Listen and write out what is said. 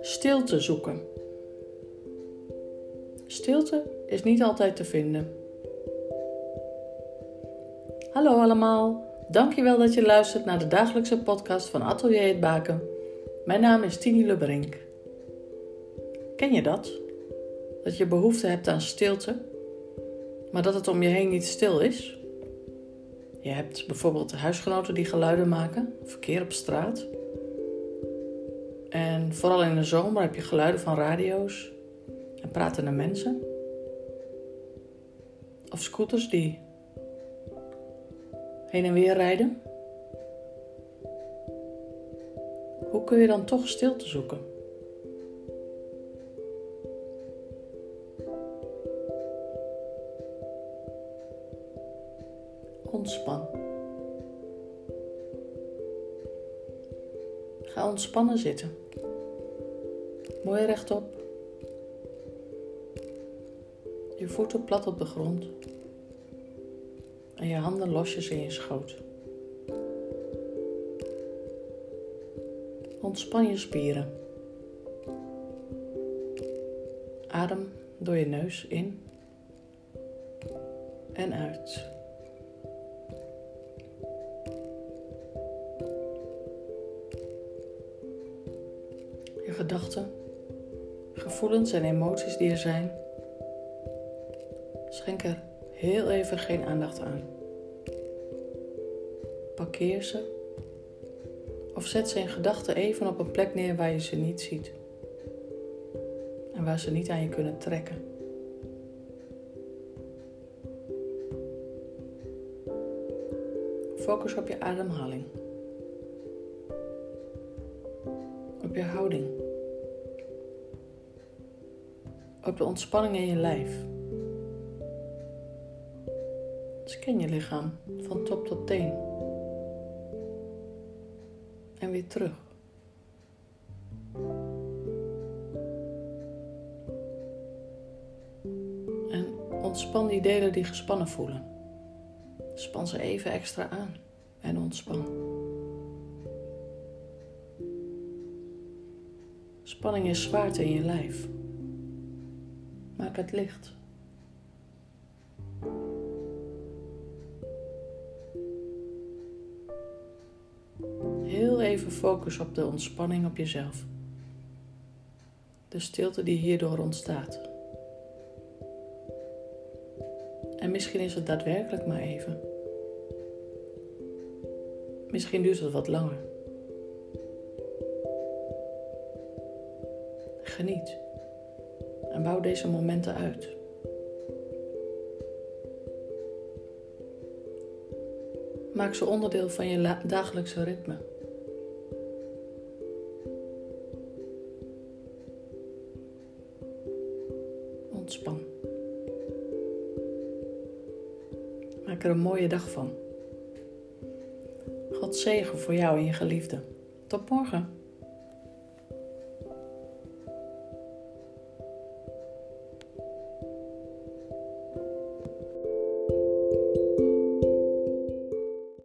Stilte zoeken. Stilte is niet altijd te vinden. Hallo allemaal, dankjewel dat je luistert naar de dagelijkse podcast van Atelier het Baken. Mijn naam is Tini Lebrink. Ken je dat? Dat je behoefte hebt aan stilte, maar dat het om je heen niet stil is? Je hebt bijvoorbeeld huisgenoten die geluiden maken, verkeer op straat. En vooral in de zomer heb je geluiden van radio's en pratende mensen. Of scooters die heen en weer rijden. Hoe kun je dan toch stilte zoeken? Ontspan. Ga ontspannen zitten. Mooi rechtop. Je voeten plat op de grond. En je handen losjes in je schoot. Ontspan je spieren. Adem door je neus in en uit. Gedachten, gevoelens en emoties die er zijn, schenk er heel even geen aandacht aan. Parkeer ze of zet ze in gedachten even op een plek neer waar je ze niet ziet. En waar ze niet aan je kunnen trekken. Focus op je ademhaling. Op je houding. Op de ontspanning in je lijf. Scan je lichaam van top tot teen en weer terug. En ontspan die delen die gespannen voelen. Span ze even extra aan en ontspan. Spanning is zwaarte in je lijf. Maak het licht. even focus op de ontspanning op jezelf. De stilte die hierdoor ontstaat. En misschien is het daadwerkelijk maar even. Misschien duurt het wat langer. Geniet en bouw deze momenten uit. Maak ze onderdeel van je dagelijkse ritme. ontspan. Maak er een mooie dag van. God zegen voor jou en je geliefde. Tot morgen.